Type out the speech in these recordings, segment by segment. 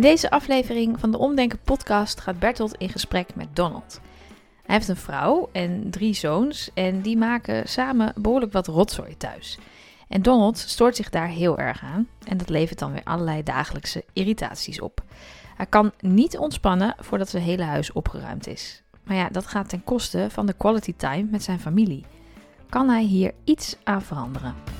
In deze aflevering van de Omdenken podcast gaat Bertolt in gesprek met Donald. Hij heeft een vrouw en drie zoons en die maken samen behoorlijk wat rotzooi thuis. En Donald stoort zich daar heel erg aan en dat levert dan weer allerlei dagelijkse irritaties op. Hij kan niet ontspannen voordat zijn hele huis opgeruimd is. Maar ja, dat gaat ten koste van de quality time met zijn familie. Kan hij hier iets aan veranderen?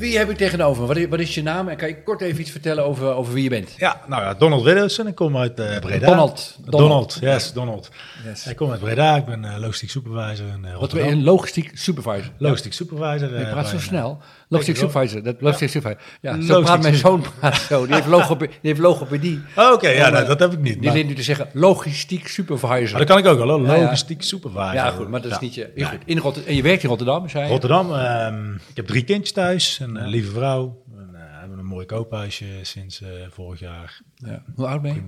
Wie heb ik tegenover? Wat is, wat is je naam? En kan je kort even iets vertellen over, over wie je bent? Ja, nou ja, Donald Riddersen. Ik kom uit eh, Breda. Donald. Donald, yes, Donald. Yes. Ik kom uit Breda. Ik ben eh, logistiek supervisor in Wat Rotterdam. ben je? Een logistiek supervisor. Logistiek supervisor. Je eh, praat zo snel. Logistiek supervisor. Dat, logistiek supervisor. Ja, zo praat mijn zoon praat zo. Die heeft, logopedie, die heeft logopedie. Oh, Oké, ja, nou, dat heb ik niet. Die Maar, leert nu te zeggen logistiek supervisor. maar dat kan ik ook wel, hoor. Logistiek supervisor. Ja, goed, maar dat is niet je... Ja, goed. In Rotterdam, en je werkt in Rotterdam, zei je? Rotterdam. ehm, ik heb drie kindjes thuis. Een eh, lieve vrouw. En, eh, we hebben een mooi koophuisje sinds eh, vorig jaar. Ja. Hoe oud ben je?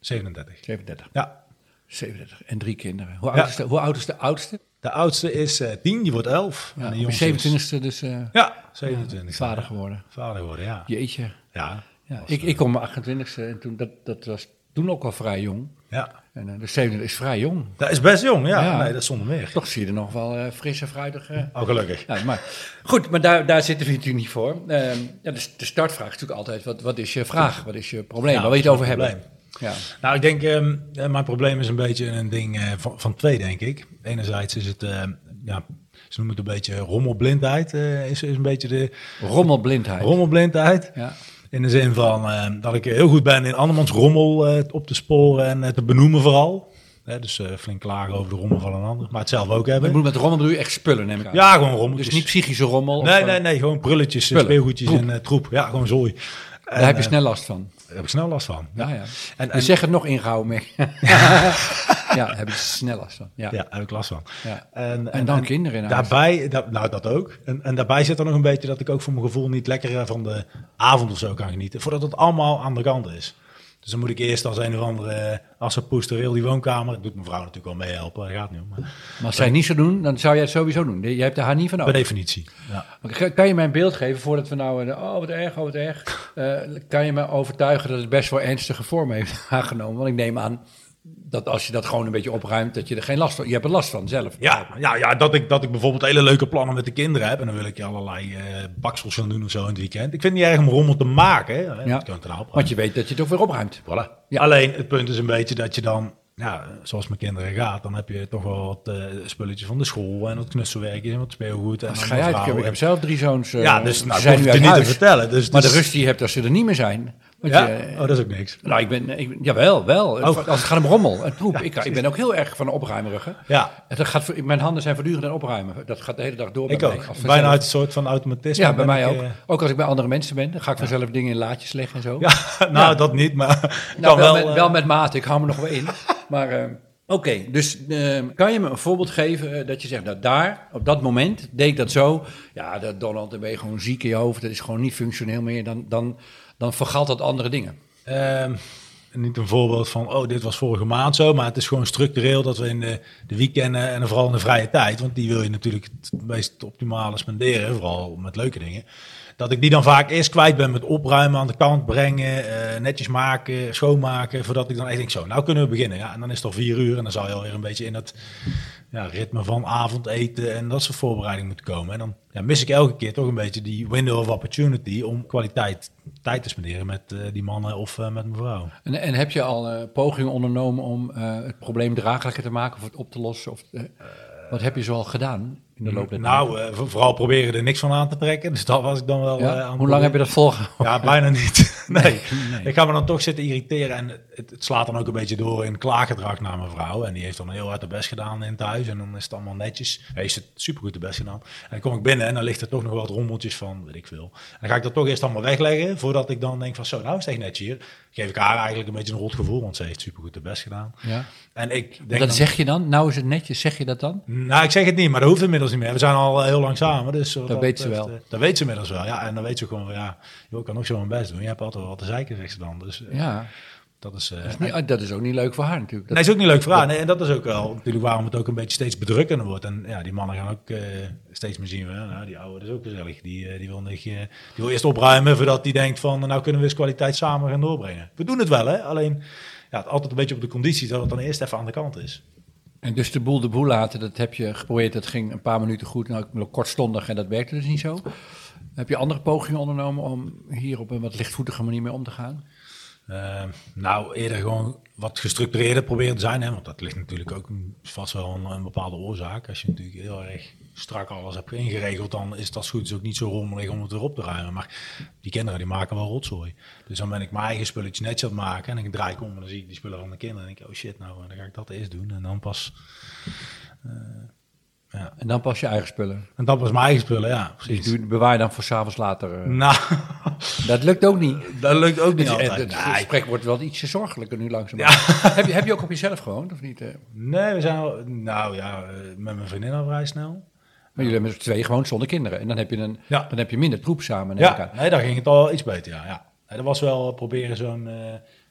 37. 37. Ja. 37. En drie kinderen. Hoe, oud, is de, hoe oud is de oudste? De oudste is eh 10, die wordt 11. Ja, en de jongste je is- 27e dus eh, Ja, 27. vader geworden. Vader geworden, ja. Jeetje. Ja. Ja, ik, ik kom mijn 28e en toen, dat, dat was toen ook al vrij jong. ja. En eh, de 27 is vrij jong. Dat is best jong, ja. Ja. Nee, dat is zonder meer. Toch zie je er nog wel eh fris en fruitig. eh, Oh, gelukkig. Ja, maar goed, maar daar, daar zitten we natuurlijk niet voor. Ehm, ja, dus de startvraag is natuurlijk altijd: wat, wat is je vraag? Wat is je probleem? Ja, Waar wil je het over hebben? Ja. Nou, ik denk, ehm, eh, mijn probleem is een beetje een ding eh, van, van twee, denk ik. Enerzijds is het, ehm, ja, ze noemen het een beetje rommelblindheid, eh, is, is een beetje de Rommelblindheid. rommelblindheid. ja. In de zin van ehm, dat ik heel goed ben in andermans rommel op te sporen en te benoemen vooral. Dus flink klagen over de rommel van een ander, maar het zelf ook Je hebben. moet met rommel bedoel je echt spullen, neem ik aan. Ja, gewoon rommeltjes. Dus niet psychische rommel. Nee, of, nee, nee, gewoon prulletjes, Spullen. speelgoedjes Troep. en troep. Ja, gewoon zooi. Daar heb je snel last van. Daar heb ik snel last van. Ja, ja. En, Dus zeg het nog merk je. ja, daar heb je snel last van. Ja. Heb ik last van. Ja. En, En dan kinderen in huis. Daarbij, dat, nou dat ook. En, en daarbij zit er nog een beetje dat ik ook voor mijn gevoel niet lekker eh, van de avond of zo kan genieten. Voordat het allemaal aan de kant is. Dus dan moet ik eerst als een of andere eh, assenpoester heel die woonkamer. Dat doet mijn vrouw natuurlijk wel meehelpen, dat gaat niet om. Maar Maar als zij het niet zou doen, dan zou jij het sowieso doen. Je hebt er haar niet van per nodig. definitie. Ja. Kan je mij een beeld geven voordat we nou, eh, oh wat erg, oh wat erg. Eh, kan je me overtuigen dat het best wel ernstige vorm heeft aangenomen? Want ik neem aan dat als je dat gewoon een beetje opruimt, dat je er geen last van Je hebt er last van zelf. Ja, ja, ja dat, ik, dat ik bijvoorbeeld hele leuke plannen met de kinderen heb. En dan wil ik je allerlei eh baksels gaan doen of zo in het weekend. Ik vind het niet erg om rommel te maken. Hè. Ja. Dat het erop Want je weet dat je het ook weer opruimt. Voilà. Ja. Alleen het punt is een beetje dat je dan, zoals mijn kinderen gaat, dan heb je toch wel wat eh, spulletjes van de school en wat knusselwerkjes en wat speelgoed. En dan ga je uit. Ik heb, zelf drie zoons. eh, ja, dus ze nou, zijn nu uit je niet te vertellen. Dus, Maar dus- de rust die je hebt als ze er niet meer zijn. Want Ja, je, oh, dat is ook niks. nou, ik ben, ik, jawel, wel. Oh. Als het gaat om rommel en troep. ik, ik ben ook heel erg van de opruimerige. Ja, dat gaat, mijn handen zijn voortdurend aan opruimen. Dat gaat de hele dag door bij ik mij. ook. Bijna uit een soort van automatisme. Ja, bij mij ook. eh, Ook als ik bij andere mensen ben, dan ga ik vanzelf dingen in laadjes leggen en zo. ja, nou, dat niet, maar nou, wel, wel. met, eh, wel met mate, ik hou me nog wel in. maar eh, oké, dus eh, kan je me een voorbeeld geven eh, dat je zegt, nou daar, op dat moment, deed ik dat zo. Ja, dat Donald, dan ben je gewoon ziek in je hoofd, dat is gewoon niet functioneel meer. Dan, dan, dan vergalt dat andere dingen. Ehm, niet een voorbeeld van, oh, dit was vorige maand zo, maar het is gewoon structureel dat we in de, de weekenden en vooral in de vrije tijd, want die wil je natuurlijk het meest optimale spenderen, vooral met leuke dingen, dat ik die dan vaak eerst kwijt ben met opruimen, aan de kant brengen, eh, netjes maken, schoonmaken, voordat ik dan echt denk, zo, nou kunnen we beginnen. Ja, en dan is het al vier uur en dan zou je alweer een beetje in het ja, ritme van avondeten en dat soort voorbereiding moeten komen. En dan ja, mis ik elke keer toch een beetje die window of opportunity om kwaliteit tijd te spenderen met eh, die mannen of eh, met mijn vrouw. En, en heb je al eh, pogingen ondernomen om het probleem draaglijker te maken of het op te lossen? Of, wat heb je zoal gedaan in de loop der? Nou, voor- vooral proberen er niks van aan te trekken. Dus dat was ik dan wel Ja? Hoe lang heb je dat volgehouden? Ja, bijna niet. Nee, ik ga me dan toch zitten irriteren. En het, het, slaat dan ook een beetje door in klaaggedrag naar mijn vrouw. En die heeft dan heel hard de best gedaan in thuis. En dan is het allemaal netjes. Hij heeft het supergoed de best gedaan. En dan kom ik binnen en dan ligt er toch nog wat rommeltjes van, weet ik veel. En dan ga ik dat toch eerst allemaal wegleggen. Voordat ik dan denk van, zo, nou is het echt netjes hier. Geef ik haar eigenlijk een beetje een rot gevoel. Want ze heeft supergoed de best gedaan. Ja. En ik denk dat dan- zeg je dan? Nou is het netjes, zeg je dat dan? nou, ik zeg het niet, maar dat hoeft inmiddels niet meer. We zijn al heel lang samen, dus... Dat weet ze wel. eh, Dat weet ze inmiddels wel, ja. En dan weet ze gewoon van, ja, joh, ik kan ook zo mijn best doen. Je hebt altijd wel wat te zeiken, zegt ze dan. Dus eh, Ja, dat is... eh, dat is, niet- dat is ook niet leuk voor haar natuurlijk. Dat- Nee, is ook niet leuk voor haar. Nee, en dat is ook wel natuurlijk waarom het ook een beetje steeds bedrukkender wordt. En ja, die mannen gaan ook eh, steeds meer zien nou, die oude dat is ook gezellig. Die, eh, die, wil niet, die wil eerst opruimen voordat die denkt van, nou kunnen we eens kwaliteit samen gaan doorbrengen. We doen het wel, hè. Alleen, ja, het altijd een beetje op de conditie dat het dan eerst even aan de kant is. En dus de boel de boel laten, dat heb je geprobeerd. Dat ging een paar minuten goed, nou kortstondig en dat werkte dus niet zo. Heb je andere pogingen ondernomen om hier op een wat lichtvoetige manier mee om te gaan? Eh, nou, eerder gewoon wat gestructureerder proberen te zijn. Hè? Want dat ligt natuurlijk ook vast wel een, een bepaalde oorzaak. Als je natuurlijk heel erg strak alles hebt ingeregeld, dan is dat goed. is ook niet zo rommelig om het erop te ruimen. Maar die kinderen die maken wel rotzooi. Dus dan ben ik mijn eigen spulletjes netjes aan het maken. En ik draai ik om en dan zie ik die spullen van de kinderen. En denk ik, oh shit, nou dan ga ik dat eerst doen. En dan pas... ja. En dan pas je eigen spullen. En dat was mijn eigen spullen, ja, Dus precies. die bewaar je dan voor s'avonds later. eh. Nou, Dat lukt ook niet. dat lukt ook niet Het, altijd. het, het Nee. gesprek wordt wel ietsje zorgelijker nu langzaam. heb, je, heb je ook op jezelf gewoond of niet? eh? Nee, we zijn wel, nou ja, eh, met mijn vriendin al vrij snel. Maar jullie hebben tweeën gewoon zonder kinderen. En dan heb je, een, Ja. dan heb je minder troep samen. Ja, nee, daar ging het al iets beter, ja. ja. Nee, dat was wel proberen zo'n eh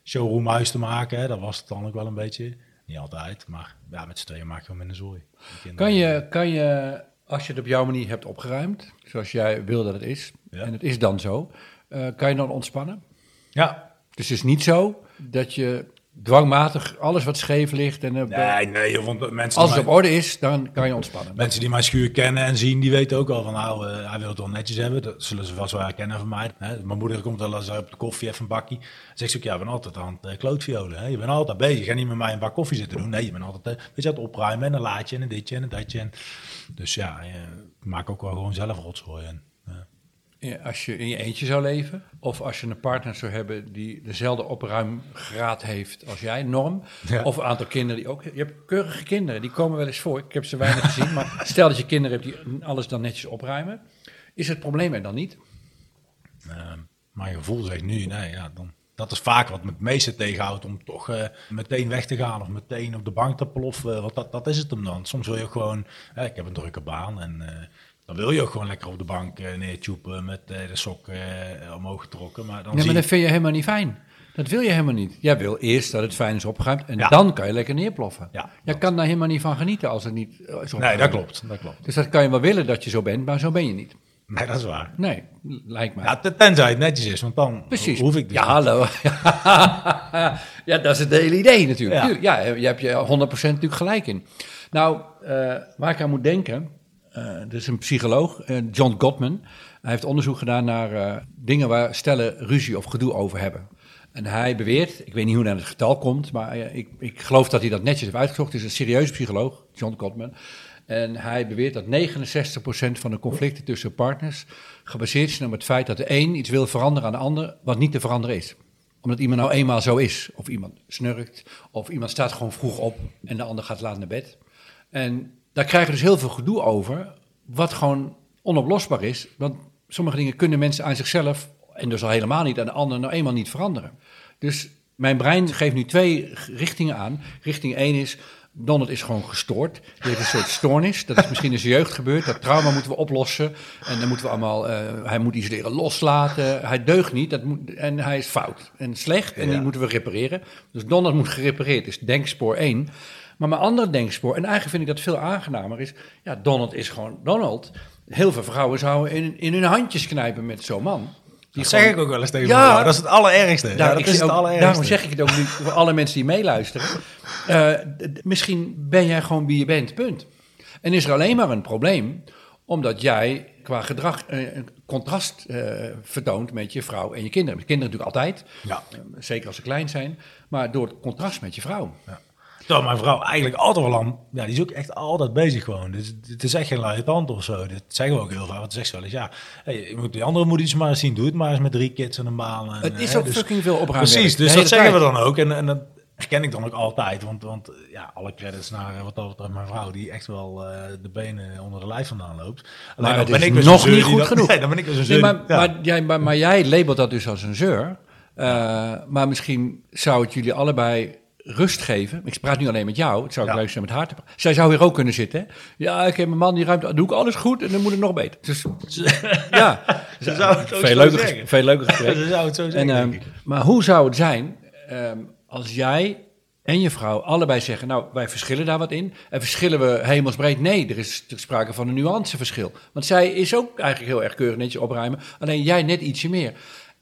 showroomhuis te maken. Hè. Dat was het dan ook wel een beetje. Niet altijd, maar ja, met z'n tweeën maak je wel minder zooi. Die kinderen- Kan je, kan je, als je het op jouw manier hebt opgeruimd, zoals jij wil dat het is, Ja. en het is dan zo, eh, kan je dan ontspannen? Ja. Dus het is niet zo dat je dwangmatig alles wat scheef ligt en eh, Nee, nee, want mensen, als het op orde is, dan kan je ontspannen. mensen die mijn schuur kennen en zien, die weten ook wel van nou, eh, hij wil het wel netjes hebben. Dat zullen ze vast wel herkennen van mij. Hè. Mijn moeder komt wel eens op de koffie even een bakkie. Dan zegt ze ook, ja, je bent altijd aan het uh, klootviolen. Hè. Je bent altijd bezig. Je gaat niet met mij een bak koffie zitten doen. Nee, je bent altijd eh, weet je, aan het opruimen en een laadje en een ditje en een datje. En, dus ja, eh, ik maak ook wel gewoon zelf rotzooi. En, Als je in je eentje zou leven, of als je een partner zou hebben die dezelfde opruimgraad heeft als jij, norm, Ja. of een aantal kinderen die ook... Je hebt keurige kinderen, die komen wel eens voor. Ik heb ze weinig gezien, maar stel dat je kinderen hebt die alles dan netjes opruimen. Is het probleem er dan niet? Eh, mijn gevoel zegt nu, nee, ja, dan, dat is vaak wat me het meeste tegenhoudt om toch eh, meteen weg te gaan of meteen op de bank te ploffen. Want dat, dat is het hem dan. Soms wil je gewoon, hè, ik heb een drukke baan en eh, dan wil je ook gewoon lekker op de bank eh neertjoepen met eh, de sok eh, omhoog getrokken. Maar dan Nee, zie maar dat vind je helemaal niet fijn. Dat wil je helemaal niet. Jij wil eerst dat het fijn is opgeruimd en Ja. dan kan je lekker neerploffen. Ja, Jij kan daar helemaal niet van genieten als het niet Nee, dat klopt. Dat klopt. Dus dat kan je wel willen dat je zo bent, maar zo ben je niet. Nee, dat is waar. Nee, lijkt mij. Ja, ten- tenzij het netjes is, want dan Precies. hoef ik dus Ja, niet. hallo. ja, dat is het hele idee natuurlijk. Ja. Ja, je hebt je 100% natuurlijk gelijk in. Nou, waar ik aan moet denken, eh er is een psycholoog, eh, John Gottman. Hij heeft onderzoek gedaan naar eh, dingen waar stellen ruzie of gedoe over hebben. En hij beweert, ik weet niet hoe hij naar het getal komt, maar ik, ik geloof dat hij dat netjes heeft uitgezocht. Het is een serieuze psycholoog, John Gottman. En hij beweert dat 69% van de conflicten tussen partners gebaseerd zijn op het feit dat de een iets wil veranderen aan de ander wat niet te veranderen is. Omdat iemand nou eenmaal zo is. Of iemand snurkt, of iemand staat gewoon vroeg op en de ander gaat laat naar bed. En daar krijgen we dus heel veel gedoe over, wat gewoon onoplosbaar is. Want sommige dingen kunnen mensen aan zichzelf, en dus al helemaal niet aan de ander, nou eenmaal niet veranderen. Dus mijn brein geeft nu twee richtingen aan. Richting één is, Donald is gewoon gestoord. Die heeft een soort stoornis. Dat is misschien in zijn jeugd gebeurd. Dat trauma moeten we oplossen. En dan moeten we allemaal, eh, hij moet iets leren loslaten. Hij deugt niet. Dat moet, en hij is fout en slecht. En die moeten we repareren. Dus Donald moet gerepareerd. is denkspoor één. Maar mijn andere denkspoor, en eigenlijk vind ik dat veel aangenamer, is... Ja, Donald is gewoon Donald. Heel veel vrouwen zouden in, in hun handjes knijpen met zo'n man. Die Dat zeg ik ook wel eens tegen Ja. Dat is het allerergste. daar, ja, dat is het ook- allerergste. daarom zeg ik het ook nu voor alle mensen die meeluisteren. Eh, misschien ben jij gewoon wie je bent, punt. En is er alleen maar een probleem omdat jij qua gedrag eh, een contrast eh, vertoont met je vrouw en je kinderen. Met kinderen natuurlijk altijd, Ja. zeker als ze klein zijn, maar door het contrast met je vrouw. Terwijl mijn vrouw eigenlijk altijd wel aan... Ja, die is ook echt altijd bezig gewoon. Dus het is echt geen luie tand of zo. Dat zeggen we ook heel vaak. Want zegt ze wel eens, ja, hey, je moet die andere moet iets maar eens zien. Doe het maar eens met drie kids en een baan. En, Het is hè, ook dus- fucking veel opruimen. Precies, dus dat zeggen we dan ook. En, en dat herken ik dan ook altijd. Want, want ja, alle credits naar eh, wat dat betreft mijn vrouw, die echt wel eh, de benen onder de lijf vandaan loopt. Alleen Maar is weer zo'n nog niet goed genoeg. Nee, dan ben ik dus een Nee, zeur. maar, ja. maar, jij, maar, maar jij labelt dat dus als een zeur. Eh, maar misschien zou het jullie allebei rust geven. Ik praat nu alleen met jou. Het zou Ja. leuk zijn met haar te praten. Zij zou hier ook kunnen zitten. Hè? Ja, ik heb mijn man die ruimt. Dan doe ik alles goed en dan moet het nog beter. Dus, ja, Ze zou het ook veel leuker, zeggen. veel leuker gesprek. Ze zou het zo En, zeggen, ehm, ik. maar hoe zou het zijn ehm, als jij en je vrouw allebei zeggen: Nou, wij verschillen daar wat in. En verschillen we hemelsbreed? Nee, er is sprake van een nuanceverschil. Want zij is ook eigenlijk heel erg keurig netjes opruimen. Alleen jij net ietsje meer.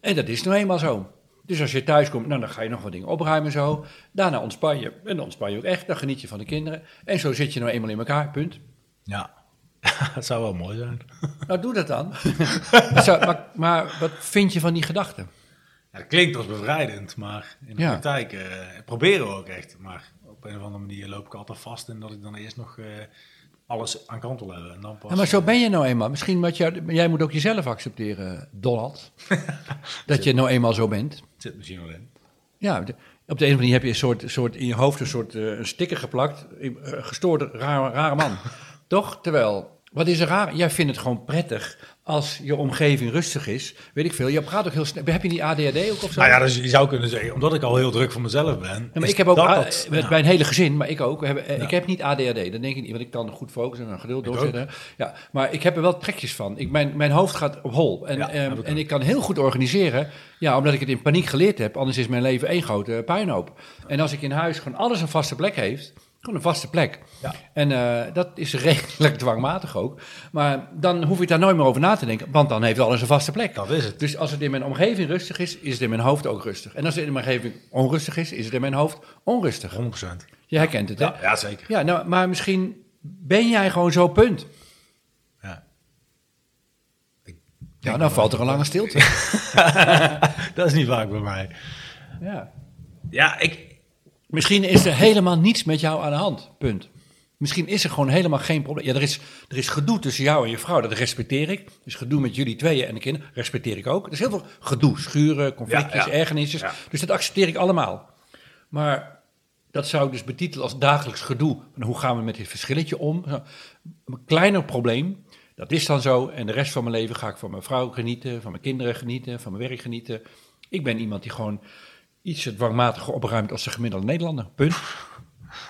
En dat is nou eenmaal zo. Dus als je thuis komt, nou, dan ga je nog wat dingen opruimen zo. Daarna ontspan je. En dan ontspan je ook echt. Dan geniet je van de kinderen. En zo zit je nou eenmaal in elkaar. Punt. Ja, dat zou wel mooi zijn. Nou, doe dat dan. Zo, maar, maar wat vind je van die gedachte? Ja, het klinkt als bevrijdend, maar in de Ja. praktijk eh, proberen we ook echt. Maar op een of andere manier loop ik altijd vast in dat ik dan eerst nog eh, alles aan kant hebben. En dan pas, Ja, maar zo ben je nou eenmaal. Misschien wat jij, jij moet ook jezelf accepteren, Donald. dat je nou eenmaal zo bent. Zit misschien wel in. Ja, de- op de ene manier heb je een soort, soort in je hoofd een soort eh, een sticker geplakt. eh, Gestoorde, rare, rare man. Toch? Terwijl, wat is er raar? Jij vindt het gewoon prettig als je omgeving rustig is. Weet ik veel. Je praat ook heel snel. Heb je die ADHD ook of zo? Nou ja, dus je zou kunnen zeggen, omdat ik al heel druk voor mezelf ben. Ja, maar ik heb ook, dat A- dat- met ja. mijn hele gezin, maar ik ook. Heb, eh, Ja. Ik heb niet ADHD, dat denk ik niet, want ik kan goed focussen en geduld doorzetten. Ja, maar ik heb er wel trekjes van. Ik, mijn, mijn hoofd gaat op hol. En, ehm, ik en ik kan heel goed organiseren, ja, omdat ik het in paniek geleerd heb. Anders is mijn leven één grote puinhoop. En als ik in huis gewoon alles een vaste plek heeft, gewoon een vaste plek. Ja. En eh, dat is redelijk dwangmatig ook. Maar dan hoef ik daar nooit meer over na te denken, want dan heeft alles een vaste plek. Dat is het. Dus als het in mijn omgeving rustig is, is het in mijn hoofd ook rustig. En als het in mijn omgeving onrustig is, is het in mijn hoofd onrustig. 100%. Je herkent het, hè? Ja, ja, zeker. Ja, nou, maar misschien ben jij gewoon zo, punt. Ja. Ik dan valt er een lange stilte. dat is niet vaak bij mij. Ja. Ja, ik... Misschien is er helemaal niets met jou aan de hand, punt. Misschien is er gewoon helemaal geen probleem. Ja, er is, er is gedoe tussen jou en je vrouw, dat respecteer ik. Dus gedoe met jullie tweeën en de kinderen, respecteer ik ook. Er is heel veel gedoe, schuren, conflictjes, Ja, ja. ergernisjes. Ja. Dus dat accepteer ik allemaal. Maar dat zou ik dus betitelen als dagelijks gedoe. En hoe gaan we met dit verschilletje om? Zo, Een kleiner probleem, dat is dan zo. En de rest van mijn leven ga ik van mijn vrouw genieten, van mijn kinderen genieten, van mijn werk genieten. Ik ben iemand die gewoon iets dwangmatiger opruimt als de gemiddelde Nederlander. Punt.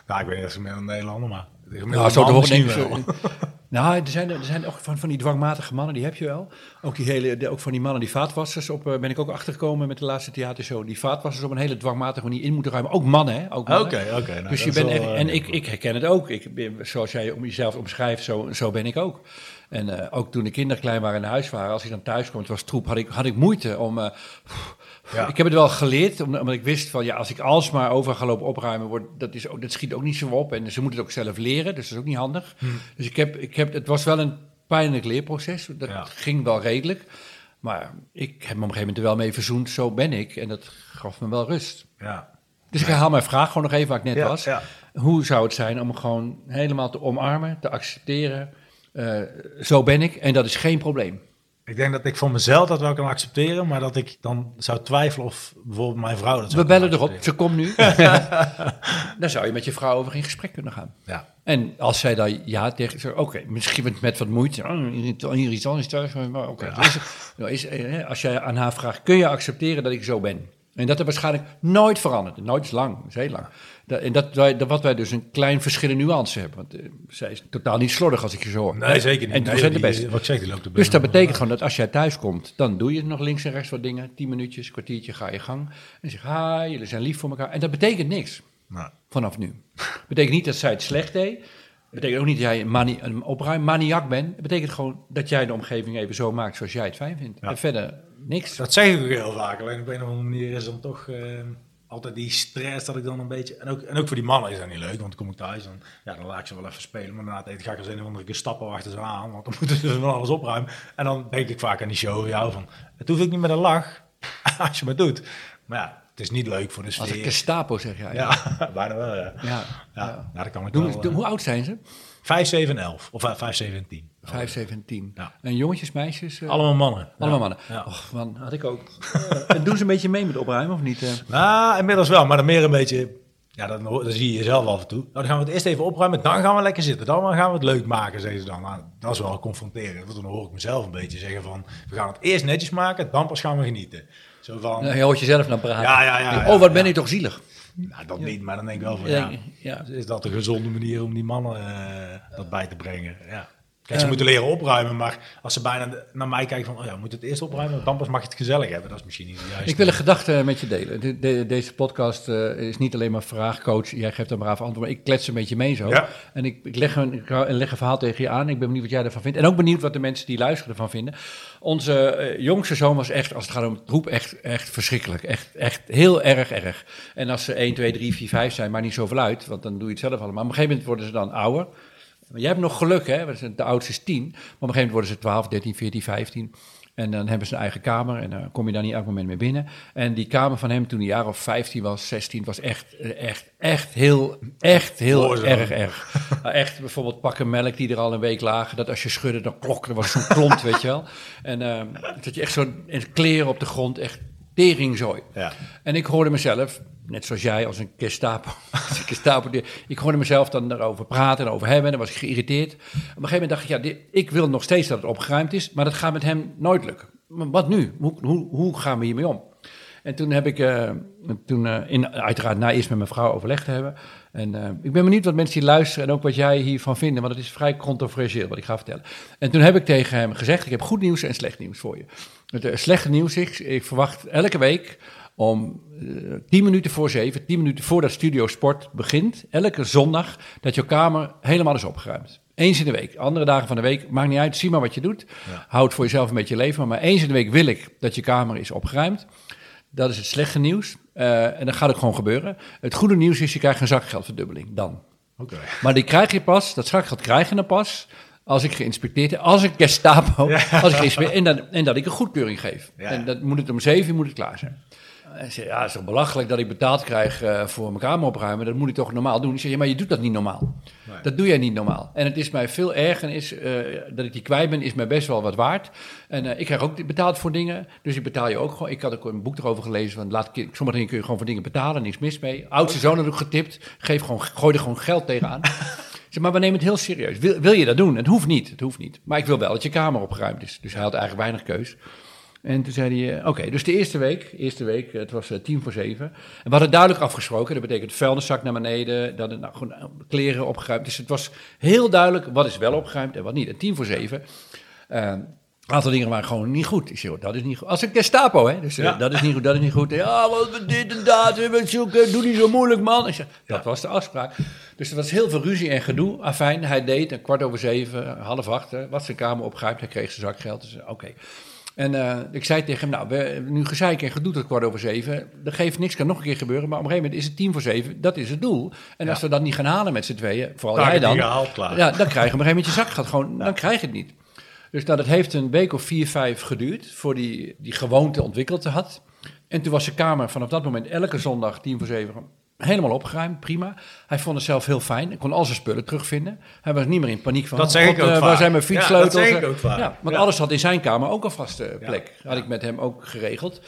Nou, ik weet niet of ze een Nederlander, maar... Nou, zo horen denk ik. Nou, er zijn, er zijn ook van, van die dwangmatige mannen, die heb je wel. Ook, die hele, de- ook van die mannen die vaatwassers op, eh, ben ik ook achtergekomen met de laatste theatershow. Die vaatwassers op een hele dwangmatige manier in moeten ruimen. Ook mannen, hè? Ook mannen. Oké, oké. nou, dus je bent echt, eh, en ik, ik herken het ook. Ik, ben- zoals jij om jezelf omschrijft, zo, zo ben ik ook. En eh, ook toen de kinderen klein waren en naar huis waren, als ik dan thuis kwam, het was troep, had ik, had ik moeite om. Ja. Ik heb het wel geleerd, omdat, ik wist van ja, als ik alsmaar over ga lopen opruimen, wordt, dat, is ook, dat schiet ook niet zo op. En ze moeten het ook zelf leren, dus dat is ook niet handig. Dus ik heb, ik heb, het was wel een pijnlijk leerproces. Dat Ja. ging wel redelijk. Maar ik heb me op een gegeven moment er wel mee verzoend, zo ben ik. En dat gaf me wel rust. Ja. Dus ik herhaal mijn vraag gewoon nog even waar ik net Ja, was. Hoe zou het zijn om gewoon helemaal te omarmen, te accepteren? eh, zo ben ik en dat is geen probleem. Ik denk dat ik voor mezelf dat wel kan accepteren, maar dat ik dan zou twijfelen of bijvoorbeeld mijn vrouw dat We zou bellen kunnen erop, ze komt nu. Dan zou je met je vrouw over in gesprek kunnen gaan. Ja. En als zij dan ja tegen zegt, oké, misschien met, met wat moeite, oh, irritant- is thuis, maar oké. Is, eh, als jij aan haar vraagt, kun je accepteren dat ik zo ben? En dat er waarschijnlijk nooit veranderd. Nooit is lang, is heel lang. Dat, en dat, wij, dat wat wij dus een klein verschil in nuance hebben. Want eh, zij is totaal niet slordig als ik je zo hoor. Nee, zeker niet. En nee, de beste. Wat ik zeg, die loopt Dus dat betekent gewoon dat als jij thuis komt, dan doe je nog links en rechts wat dingen. Tien minuutjes, kwartiertje, ga je gang. En zeg, hi, jullie zijn lief voor elkaar. En dat betekent niks Nou, vanaf nu. betekent niet dat zij het slecht deed. betekent ook niet dat jij een, mani een opruimmaniak bent. Het betekent gewoon dat jij de omgeving even zo maakt zoals jij het fijn vindt. Ja. En verder niks. dat zeg ik ook heel vaak. Alleen op een of andere manier is dan toch eh, altijd die stress dat ik dan een beetje... En ook, en ook voor die mannen is dat niet leuk, want dan kom ik thuis en ja, dan laat ik ze wel even spelen. Maar na het ga ik als een of andere keer stappen achter ze aan, want dan moeten ze van alles opruimen. En dan denk ik vaak aan die show, jou van, het hoeft ook niet met een lach, als je maar doet. Maar ja, het is niet leuk voor de Als een sfeer. Gestapo zeg jij. Ja, bijna wel, ja. ja. Ja, ja. nou, dat kan ik Doe- wel. doe- hoe oud zijn ze? 5, 7 en 11. Of 5, 7 en 10. Vijf, zeven en tien. Ja. En jongetjes, meisjes? eh, Allemaal mannen. allemaal Ja. mannen. Ja. Och man, had ik ook. Eh, en doen ze een beetje mee met opruimen of niet? eh? Nou, inmiddels wel, maar dan meer een beetje... Ja, dan, dan zie je jezelf af en toe. Nou, dan gaan we het eerst even opruimen, dan gaan we lekker zitten. Dan gaan we het leuk maken, zeggen ze dan. Nou, dat is wel confronterend. Want dan hoor ik mezelf een beetje zeggen van... We gaan het eerst netjes maken, dan pas gaan we genieten. Zo van... Nou, je hoort jezelf naar praten. Ja, ja, ja, Denk, oh, wat ben ja. ik toch zielig. Nou, dat niet, maar dan denk ik wel van... Ja, Ja, ja. Is dat een gezonde manier om die mannen eh, dat bij te brengen? Ja. Kijk, ze Ja. moeten leren opruimen, maar als ze bijna naar mij kijken van... Oh ja, we moeten het eerst opruimen, dan pas mag je het gezellig hebben. Dat is misschien niet de juiste... Ik wil een gedachte met je delen. De- de- deze podcast eh, is niet alleen maar vraagcoach. Jij geeft een braaf antwoord, maar ik klets een beetje mee zo. Ja. En ik, ik, leg een, ik leg een verhaal tegen je aan. Ik ben benieuwd wat jij ervan vindt. En ook benieuwd wat de mensen die luisteren ervan vinden. Onze eh, jongste zoon was echt, als het gaat om het roep, echt, echt verschrikkelijk. Echt, echt heel erg erg. En als ze 1, 2, 3, 4, 5 zijn, maar niet zoveel uit. Want dan doe je het zelf allemaal. Maar op een gegeven moment worden ze dan ouder. Maar jij hebt nog geluk, hè? De oudste is 10. Maar op een gegeven moment worden ze 12, 13, 14, 15. En dan hebben ze een eigen kamer en dan kom je daar niet elk moment mee binnen. En die kamer van hem toen hij jaar of 15 was, 16, was echt, echt, echt heel, echt heel erg erg. Nou, echt bijvoorbeeld pakken melk die er al een week lagen, dat als je schudde, dan klok, er was zo'n klont, weet je wel. En eh, dat je echt zo in kleren op de grond, echt teringzooi. Ja. En ik hoorde mezelf, net zoals jij als een Gestapo, als een Gestapo die- ik hoorde mezelf dan daarover praten en over hebben. En dan was ik geïrriteerd. Op een gegeven moment dacht ik, ja, dit, ik wil nog steeds dat het opgeruimd is, maar dat gaat met hem nooit lukken. Maar wat nu? Hoe, hoe, hoe gaan we hiermee om? En toen heb ik, eh, toen, eh, in, uiteraard na eerst met mijn vrouw overlegd te hebben. En eh, ik ben benieuwd wat mensen die luisteren en ook wat jij hiervan vinden, want het is vrij controversieel wat ik ga vertellen. En toen heb ik tegen hem gezegd, ik heb goed nieuws en slecht nieuws voor je. Het eh, slechte nieuws is, ik verwacht elke week om eh, 10 minuten voor 7, 10 minuten voordat Studio Sport begint, elke zondag, dat jouw kamer helemaal is opgeruimd. Eens in de week. Andere dagen van de week, maakt niet uit, zie maar wat je doet. Houd voor jezelf een beetje leven, maar eens in de week wil ik dat je kamer is opgeruimd. Dat is het slechte nieuws. Eh, en dat gaat ook gewoon gebeuren. Het goede nieuws is, je krijgt een zakgeldverdubbeling. Dan. Oké. Maar die krijg je pas, dat zakgeld krijg je dan pas... als ik geïnspecteerd heb, als ik Gestapo... Als ik en, dan, en dat ik een goedkeuring geef. Ja. En dat moet het om zeven uur moet het klaar zijn. En zei, ja, het is toch belachelijk dat ik betaald krijg eh, voor mijn kamer opruimen. Dat moet ik toch normaal doen? Ik zeg, ja, maar je doet dat niet normaal. Nee. Dat doe jij niet normaal. En het is mij veel erger, is, eh, dat ik die kwijt ben, is mij best wel wat waard. En eh, ik krijg ook betaald voor dingen, dus ik betaal je ook gewoon. Ik had ook een boek erover gelezen, van laat, sommige dingen kun je gewoon voor dingen betalen, niks mis mee. Oudste zoon had ook getipt, geef gewoon, gooi er gewoon geld tegenaan. Zeg, maar we nemen het heel serieus. Wil, wil je dat doen? Het hoeft niet, het hoeft niet. Maar ik wil wel dat je kamer opgeruimd is. Dus hij had eigenlijk weinig keus. En toen zei hij, eh, oké, dus de eerste week, eerste week, het was eh, tien voor zeven. En we hadden duidelijk afgesproken, dat betekent vuilniszak naar beneden, het nou, gewoon eh, kleren opgeruimd. Dus het was heel duidelijk wat is wel opgeruimd en wat niet. En tien voor zeven, eh, een aantal dingen waren gewoon niet goed. Ik zei, oh, dat is niet goed. Als een Gestapo, hè. Dus eh, dat is niet goed, dat is niet goed. Ja, wat we dit en dat, we zoeken, doe niet zo moeilijk, man. Ik zei, dat was de afspraak. Dus er was heel veel ruzie en gedoe. Afijn, hij deed een kwart over zeven, half acht, was zijn kamer opgeruimd. Hij kreeg zijn zakgeld, dus eh, oké. En eh, ik zei tegen hem, nou, we hebben nu gezeik en gedoe tot kwart over zeven. Dat geeft niks, kan nog een keer gebeuren. Maar op een gegeven moment is het tien voor zeven, dat is het doel. En als we dat niet gaan halen met z'n tweeën, vooral jij dan. niet gehaald, klaar. Ja, dan krijg je op een gegeven moment je zakgeld gewoon, dan krijg je het niet. Dus nou, dat heeft een week of vier, vijf geduurd, voor die, die gewoonte ontwikkeld had. En toen was zijn kamer vanaf dat moment elke zondag tien voor zeven helemaal opgeruimd, prima. Hij vond het zelf heel fijn, hij kon al zijn spullen terugvinden. Hij was niet meer in paniek van, Dat oh, zeg ik ook eh, waar zijn mijn Ja, fietssleutels? dat zeg ik ook vaak. Ja, want Ja. alles had in zijn kamer ook een vaste plek. Ja. Had ik met hem ook geregeld.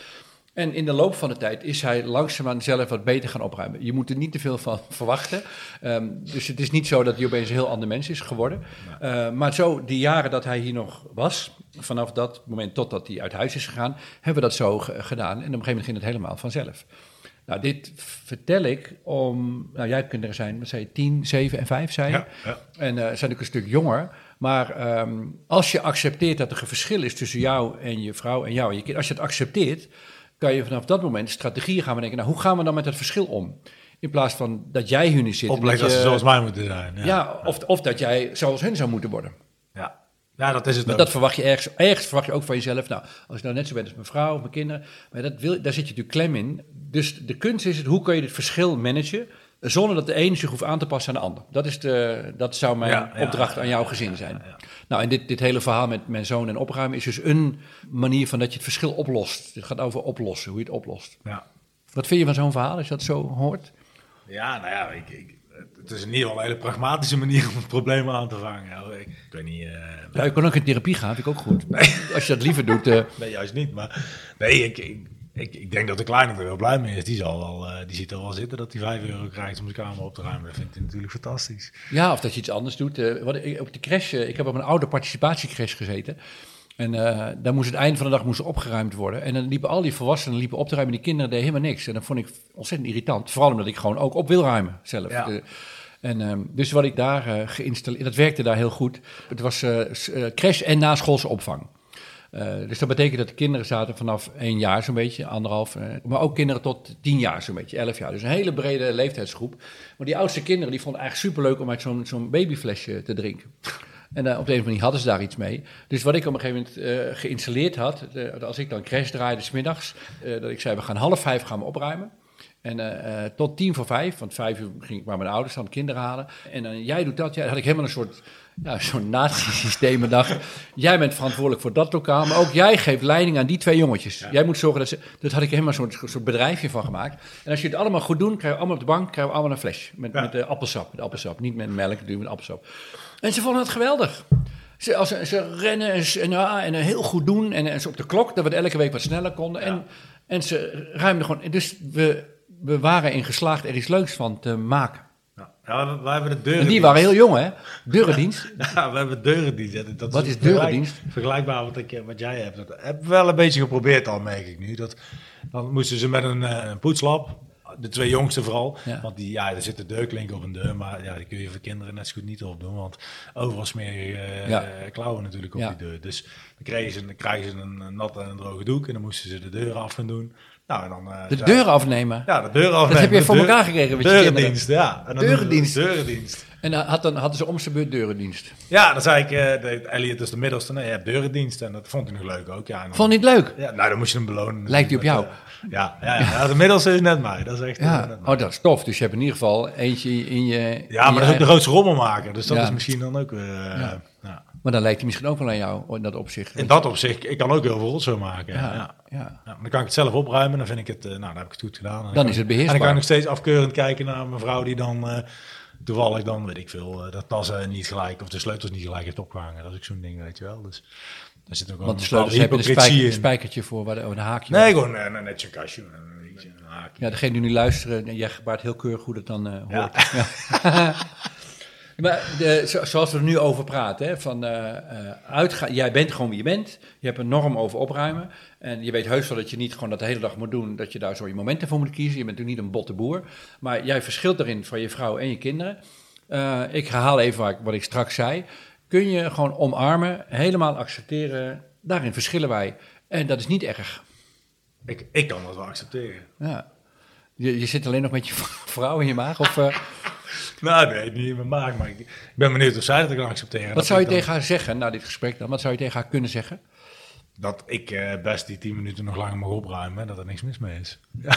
En in de loop van de tijd is hij langzaamaan zelf wat beter gaan opruimen. Je moet er niet te veel van verwachten. Ehm, dus het is niet zo dat hij opeens een heel ander mens is geworden. Eh, maar zo, die jaren dat hij hier nog was, vanaf dat moment totdat hij uit huis is gegaan, hebben we dat zo ge- gedaan. En op een gegeven moment ging het helemaal vanzelf. Nou, dit vertel ik om, nou jij hebt kinderen zijn, wat zei je, 10, 7 en 5 zei je? Ja, ja. En eh zijn ook een stuk jonger. Maar ehm, als je accepteert dat er een verschil is tussen jou en je vrouw en jou en je kind, als je het accepteert, kan je vanaf dat moment strategieën gaan bedenken. Nou, hoe gaan we dan met dat verschil om? In plaats van dat jij hun zit. en Opleggen dat je- ze zoals mij moeten zijn. Ja, ja, of, of dat jij zoals hun zou moeten worden. Ja. dat is het dat verwacht je ergens, ergens verwacht je ook van jezelf. Nou, als ik nou net zo ben als mijn vrouw of mijn kinderen, maar dat wil, daar zit je natuurlijk klem in. Dus de kunst is het, hoe kun je dit verschil managen zonder dat de ene zich hoeft aan te passen aan de ander. Dat, is de, dat zou mijn Ja, ja, opdracht aan jouw gezin zijn. Nou, en dit, dit hele verhaal met mijn zoon en opruimen is dus een manier van dat je het verschil oplost. Het gaat over oplossen, hoe je het oplost. Ja. Wat vind je van zo'n verhaal als je dat zo hoort? Ja, nou ja, ik, ik, het is in ieder geval een hele pragmatische manier om het probleem aan te vangen. Ik, ik weet niet... eh, Ja, je kan ook in therapie gaan, vind ik ook goed. Als je dat liever doet. eh, Nee, juist niet. Maar nee, ik, ik, ik, ik denk dat de kleine er wel blij mee is. Die, zal wel, eh, die ziet er wel zitten dat hij 5 euro krijgt om zijn kamer op te ruimen. Dat vindt hij natuurlijk fantastisch. Ja, of dat je iets anders doet. Eh, wat, ik- op de crash, eh, ik heb op een oude participatiecrash gezeten. En eh daar moest het einde van de dag moest er opgeruimd worden. En dan liepen al die volwassenen liepen op te ruimen. En die kinderen deden helemaal niks. En dat vond ik ontzettend irritant. Vooral omdat ik gewoon ook op wil ruimen zelf. Ja. Eh, en, ehm, dus wat ik daar eh, geïnstalleerd... Dat werkte daar heel goed. Het was crash en naschoolse opvang. Dus dat betekent dat de kinderen zaten vanaf één jaar zo'n beetje, anderhalf. maar ook kinderen tot tien jaar zo'n beetje, elf jaar. Dus een hele brede leeftijdsgroep. Maar die oudste kinderen die vonden het eigenlijk superleuk om uit zo'n zo'n babyflesje te drinken. En op de een of andere manier hadden ze daar iets mee. Dus wat ik op een gegeven moment eh, geïnstalleerd had, als ik dan crash draaide smiddags, eh dat ik zei, we gaan half vijf gaan we opruimen. En eh, tot tien voor vijf, want vijf uur ging ik maar mijn ouders dan kinderen halen. En dan jij doet dat, ja, had ik helemaal een soort, ja, zo'n nazi-systeem en dacht, jij bent verantwoordelijk voor dat lokaal, maar ook jij geeft leiding aan die twee jongetjes. Jij moet zorgen dat ze, dat had ik helemaal zo'n soort bedrijfje van gemaakt. En als je het allemaal goed doet, krijgen we allemaal op de bank, krijgen we allemaal een fles met, Ja. met appelsap, met appelsap, niet met melk, met appelsap. En ze vonden het geweldig. Ze, als ze, ze rennen en, en, ja, en eh, heel goed doen. En, en ze op de klok, dat we het elke week wat sneller konden. En, en ze ruimden gewoon. Dus we, we waren in geslaagd er iets leuks van te maken. Ja, we, hebben de En deurendienst. die waren heel jong, hè? Deurendienst. Ja, we hebben deurendienst. Dat Wat is deurendienst? Vergelijkbaar wat, ik, wat jij hebt. Dat heb wel een beetje geprobeerd al, merk ik nu. Dat, dan moesten ze met een, eh, een poetslap, de twee jongsten vooral. Ja. Want die, ja, er zit een deurklink op een deur, maar ja, die kun je voor kinderen net zo goed niet op doen. Want overal smeer je eh, Ja. klauwen natuurlijk op Ja. die deur. Dus dan kregen ze, dan krijgen ze een, een natte en een droge doek en dan moesten ze de deur af gaan doen. Nou, en dan, eh, De deuren afnemen. Ja, de deur af. Dat heb je voor elkaar gekregen met je Deurendienst, ja. En dan Deurendienst. Deurendienst. En dan, had, dan hadden ze om zijn beurt deurendienst. Ja, dan zei ik, eh, de, Elliot is de middelste, nee, je hebt deurendienst. En dat vond hij nog leuk ook. Ja, dan- Vond je het leuk? ja, nou, dan moest je hem belonen. Lijkt hij op jou? eh, ja, ja, ja, de middelste is net mij. Dat is echt eh, Ja. net mij. Oh, dat is tof. Dus je hebt in ieder geval eentje in je. in Ja, maar je dat is ook de grootste rommelmaker. Dus dat is misschien dan ook eh, Ja. Maar dan lijkt hij misschien ook wel aan jou in dat opzicht. In dat opzicht, ik kan ook heel veel rotzooi maken. Ja. Ja, Ja. dan kan ik het zelf opruimen. Dan vind ik het, eh, nou, dan heb ik het goed gedaan. Dan is het beheersbaar. En dan kan ik nog steeds afkeurend kijken naar mijn vrouw die dan... eh, toevallig dan, weet ik veel, eh, de tassen niet gelijk... of de sleutels niet gelijk heeft opgehangen. Dat is ook zo'n ding, weet je wel. Dus daar zit ook wel Want de een sleutels hebben een, spijker, een spijkertje voor, waar de, een haakje. Nee, gewoon een netje kastje. Een, iets, een haakje. Ja, degene die nu luisteren, jij gebaart heel keurig hoe dat dan hoort. Ja. maar de, zo- zoals we er nu over praten, hè, van uitgaan, jij bent gewoon wie je bent, je hebt een norm over opruimen en je weet heus wel dat je niet gewoon dat de hele dag moet doen, dat je daar zo je momenten voor moet kiezen. Je bent natuurlijk niet een botte boer, maar jij verschilt daarin van je vrouw en je kinderen. Eh, ik herhaal even wat ik, wat ik straks zei. Kun je gewoon omarmen, helemaal accepteren, daarin verschillen wij. En dat is niet erg. Ik, ik kan dat wel accepteren. Ja. Je, je zit alleen nog met je vrouw in je maag? Of, Nou, nee, niet in mijn maag, maar ik, ik ben benieuwd of zij dat kan accepteren. wat zou je dan- tegen haar zeggen na dit gesprek dan? Wat zou je tegen haar kunnen zeggen? Dat ik eh, best die tien minuten nog langer mag opruimen en dat er niks mis mee is.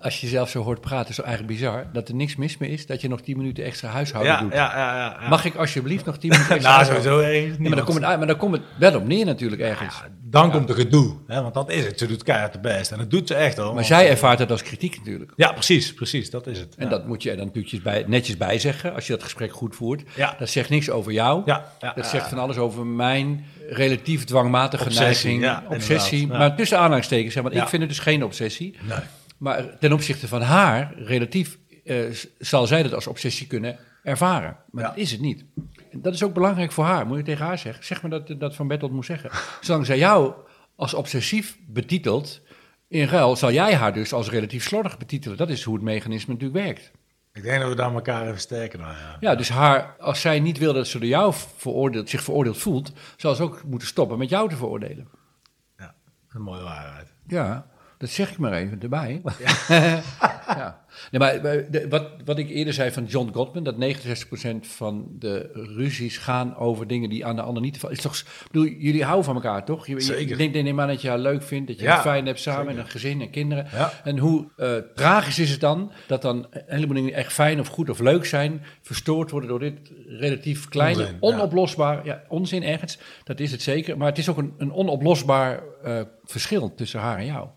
Als je jezelf zo hoort praten, is het eigenlijk bizar. Dat er niks mis mee is, dat je nog 10 minuten extra huishouden Ja, doet. ja, ja. Mag ik alsjeblieft nog 10 minuten extra Nou, huishouden? sowieso maar, dan komt het, maar dan komt het wel op neer natuurlijk ergens. Ja, dan komt er gedoe, hè, want dat is het. Ze doet keihard de best en dat doet ze echt hoor. maar zij ervaart het als kritiek natuurlijk. Ja, precies, precies, dat is het. En ja. dat moet je er dan natuurlijk bij, netjes bij zeggen, als je dat gesprek goed voert. Ja. Dat zegt niks over jou. Ja, dat zegt van alles over mijn relatief dwangmatige Obsessie, neiging. obsessie. Maar tussen aanhalingstekens, hè, want ik vind het dus geen obsessie. Nee. Maar ten opzichte van haar, relatief, eh, zal zij dat als obsessie kunnen ervaren. Maar dat is het niet. Dat is ook belangrijk voor haar, moet je tegen haar zeggen. Zeg maar dat, dat Van Bertolt moet zeggen. Zolang zij jou als obsessief betitelt, in ruil zal jij haar dus als relatief slordig betitelen. Dat is hoe het mechanisme natuurlijk werkt. Ik denk dat we daar elkaar even sterken dan, ja. Ja, dus haar, als zij niet wil dat ze door jou veroordeeld, zich veroordeeld voelt, zal ze ook moeten stoppen met jou te veroordelen. ja. Een mooie waarheid. Ja, dat zeg ik maar even erbij. Ja. Nee, maar maar de- wat, wat ik eerder zei van John Gottman, dat 69% van de ruzies gaan over dingen die aan de ander niet... Is toch, ik bedoel, jullie houden van elkaar, toch? Je, Zeker. Je denkt neem aan dat je haar leuk vindt, dat je Ja, het fijn hebt samen en een gezin en kinderen. Ja. En hoe eh, tragisch is het dan dat dan een heleboel dingen die echt fijn of goed of leuk zijn, verstoord worden door dit relatief kleine, Onzin, onoplosbaar, ja. onzin ergens, dat is het zeker, maar het is ook een, een onoplosbaar eh, verschil tussen haar en jou.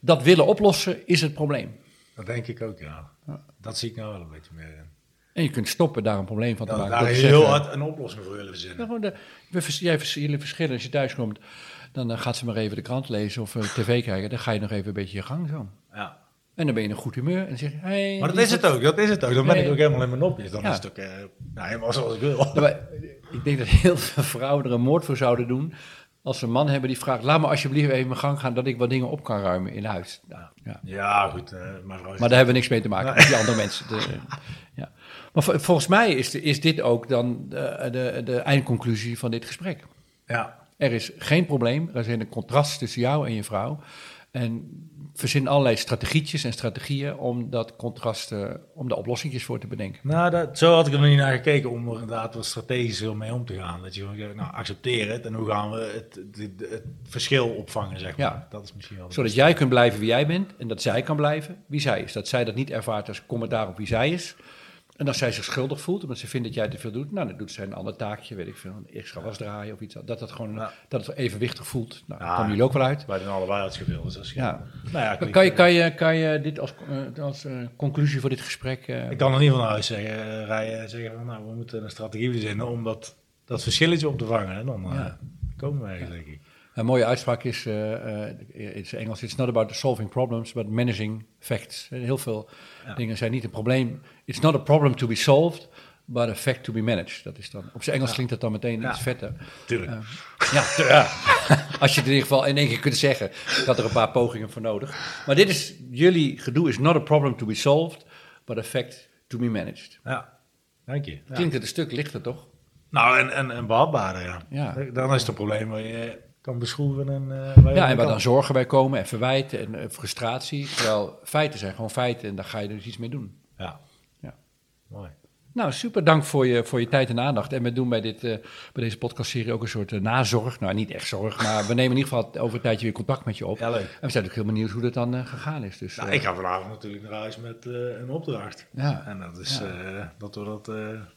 dat willen oplossen is het probleem. Dat denk ik ook, ja. Dat zie ik nou wel een beetje meer in. En je kunt stoppen daar een probleem van te Dat, maken. daar te heel zeggen- hard een oplossing voor willen verzinnen. De, jij jullie verschillen als je thuis komt. Dan eh, gaat ze maar even de krant lezen of eh, tv kijken. Dan ga je nog even een beetje je gang zo. Ja. En dan ben je in een goed humeur. En dan zeg je, hey, Maar dat is het ook, dat is het ook. Dan ben Nee. ik ook helemaal in mijn nopjes. Dan Ja. is het ook eh, nou, helemaal zoals ik wil. Ja, maar ik denk dat heel veel vrouwen er een moord voor zouden doen. Als ze een man hebben die vraagt: laat me alsjeblieft even mijn gang gaan. dat ik wat dingen op kan ruimen in huis. Nou, ja. Ja, goed. eh is Maar daar hebben we niks mee te maken met die andere mensen. De, ja. Maar vol- volgens mij is, de- is dit ook dan de, de, de eindconclusie van dit gesprek. Ja, Er is geen probleem. Er zijn een contrast tussen jou en je vrouw. En verzin allerlei strategietjes en strategieën om dat contrast, eh, om de oplossingjes voor te bedenken. nou, dat, zo had ik er nog niet naar gekeken om er inderdaad wat strategischer mee om te gaan. Dat je gewoon zegt, nou, accepteer het en hoe gaan we het, het, verschil opvangen, zeg maar. Ja. Dat is misschien wel... Zodat beste. jij kunt blijven wie jij bent en dat zij kan blijven wie zij is. Dat zij dat niet ervaart als commentaar op wie zij is. En als zij zich schuldig voelt, omdat ze vindt dat jij te veel doet, nou, dan doet zij een ander taakje, weet ik veel, een extra was draaien of iets. Dat het gewoon Ja. dat het evenwichtig voelt. Nou, daar Ja. komen jullie ook wel uit. Wij doen allebei het. Dus is Ja. Nou ja, Kan je, kan, je, kan je dit als, eh, als eh, conclusie voor dit gesprek... eh, Ik kan er niet van huis zeggen, rijden, zeggen van, nou, we moeten een strategie verzinnen om dat, dat verschilletje op te vangen. En dan komen we ergens, denk ik. Een mooie uitspraak is, eh, eh, in het Engels, it's not about solving problems, but managing facts. En Heel veel Ja. dingen zijn niet een probleem. It's not a problem to be solved, but a fact to be managed. Dat is dan, op zijn Engels klinkt dat dan meteen Ja. iets vetter. Tuurlijk. Ja, te- ja. als je het in ieder geval in één keer kunt zeggen. Ik had er een paar pogingen voor nodig. Maar dit is, jullie gedoe is not a problem to be solved, but a fact to be managed. ja, dank je. Ja. Klinkt het een stuk lichter, toch? Nou, en, en, en behapbaarder, ja. Ja. Dan is het een probleem waar je kan beschroeven en eh, Ja, en waar kan. dan zorgen bij komen en verwijten en eh, frustratie. Terwijl feiten zijn gewoon feiten en daar ga je dus iets mee doen. Ja. Ja. Mooi. Nou, super dank voor je, voor je tijd en aandacht. En we doen bij, dit, eh, bij deze podcastserie ook een soort nazorg. Nou, niet echt zorg, maar we nemen in ieder geval over een tijdje weer contact met je op. Ja, leuk. En we zijn ook heel benieuwd hoe dat dan eh, gegaan is. Dus, Nou, ik ga vanavond natuurlijk naar huis met eh, een opdracht. ja, En dat is Ja. eh, dat we dat eh,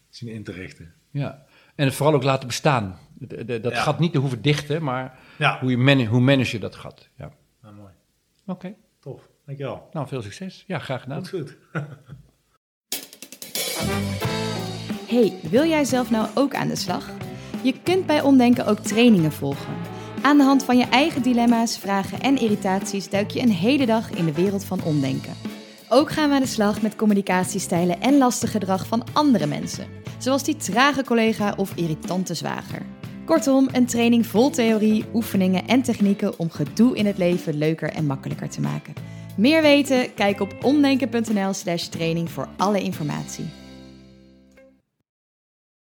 zien in te richten. ja. En het vooral ook laten bestaan. De- de- dat Ja. gat niet te hoeven dichten, maar Ja. hoe, je man, hoe manage je dat gat. Ja. Nou, mooi. Oké, Tof. Dankjewel. nou veel succes. Ja, graag gedaan. Goed, goed. Hey, wil jij zelf nou ook aan de slag? Je kunt bij Omdenken ook trainingen volgen. Aan de hand van je eigen dilemma's, vragen en irritaties duik je een hele dag in de wereld van omdenken. Ook gaan we aan de slag met communicatiestijlen en lastig gedrag van andere mensen, zoals die trage collega of irritante zwager. Kortom, een training vol theorie, oefeningen en technieken om gedoe in het leven leuker en makkelijker te maken. Meer weten? Kijk op omdenken.nl/slash training voor alle informatie.